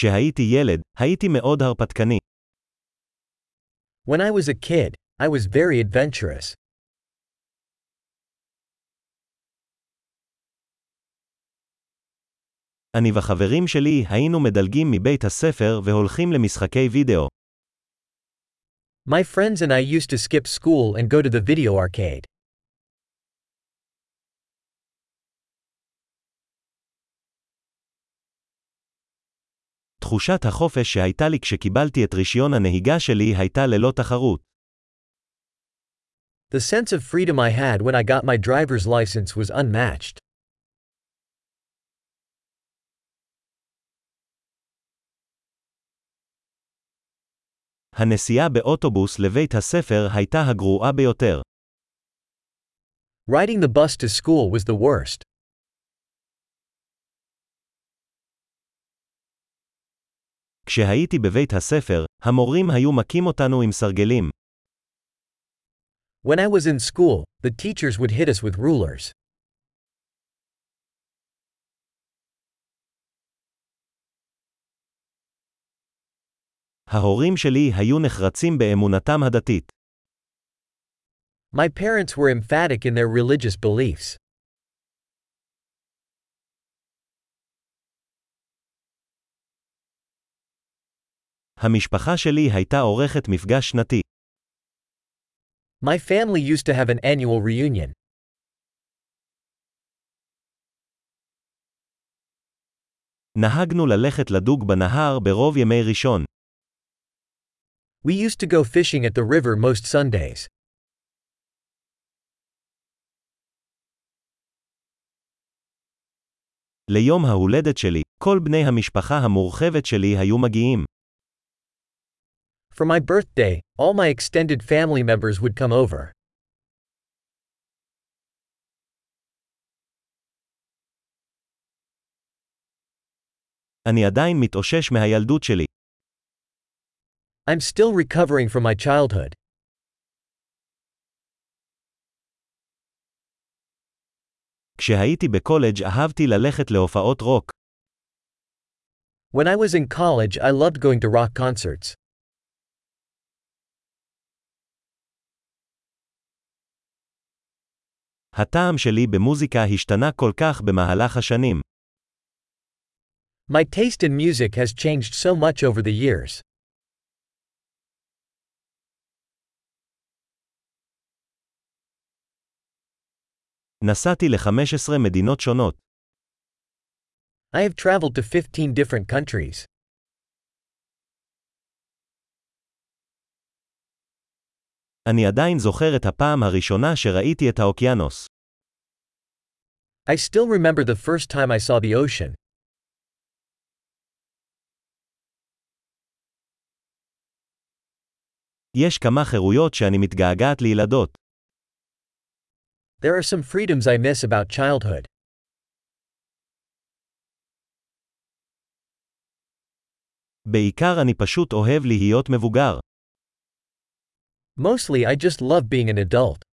כשהייתי ילד, הייתי מאוד הרפתקני. When I was a kid, I was very adventurous. אני וחברים שלי היינו מדלגים מבית הספר והולכים למשחקי וידאו. My friends and I used to skip school and go to the video arcade. תחושת החופש שהייתה לי כשקיבלתי את רישיון הנהיגה שלי הייתה ללא תחרות. The sense of freedom I had when I got my driver's license was unmatched. הנסיעה באוטובוס לבית הספר הייתה הגרועה ביותר. Riding the bus to school was the worst. כשהייתי בבית הספר, המורים היו מכים אותנו עם סרגלים. When I was in school, the teachers would hit us with rulers. ההורים שלי היו נחרצים באמונתם הדתית. My parents were emphatic in their religious beliefs. המשפחה שלי הייתה עורכת מפגש שנתי. My family used to have an annual reunion. נהגנו ללכת לדוג בנהר ברוב ימי ראשון. We used to go fishing at the river most Sundays. ליום ההולדת שלי, כל בני המשפחה המורחבת שלי היו מגיעים. For my birthday, all my extended family members would come over. אני עדיין מתאושש מהילדות שלי. I'm still recovering from my childhood. כשהייתי בקולג' אהבתי ללכת להופעות רוק. When I was in college, I loved going to rock concerts. הטעם שלי במוזיקה השתנה כל כך במהלך השנים. My taste in music has changed so much over the years. נסעתי ל-15 מדינות שונות. I have traveled to 15 different countries. אני עדיין זוכר את הפעם הראשונה שראיתי את האוקיינוס. I still remember the first time I saw the ocean. יש כמה חירויות שאני מתגעגעת לילדות. There are some freedoms I miss about childhood. בעיקר אני פשוט אוהב להיות מבוגר. Mostly, I just love being an adult.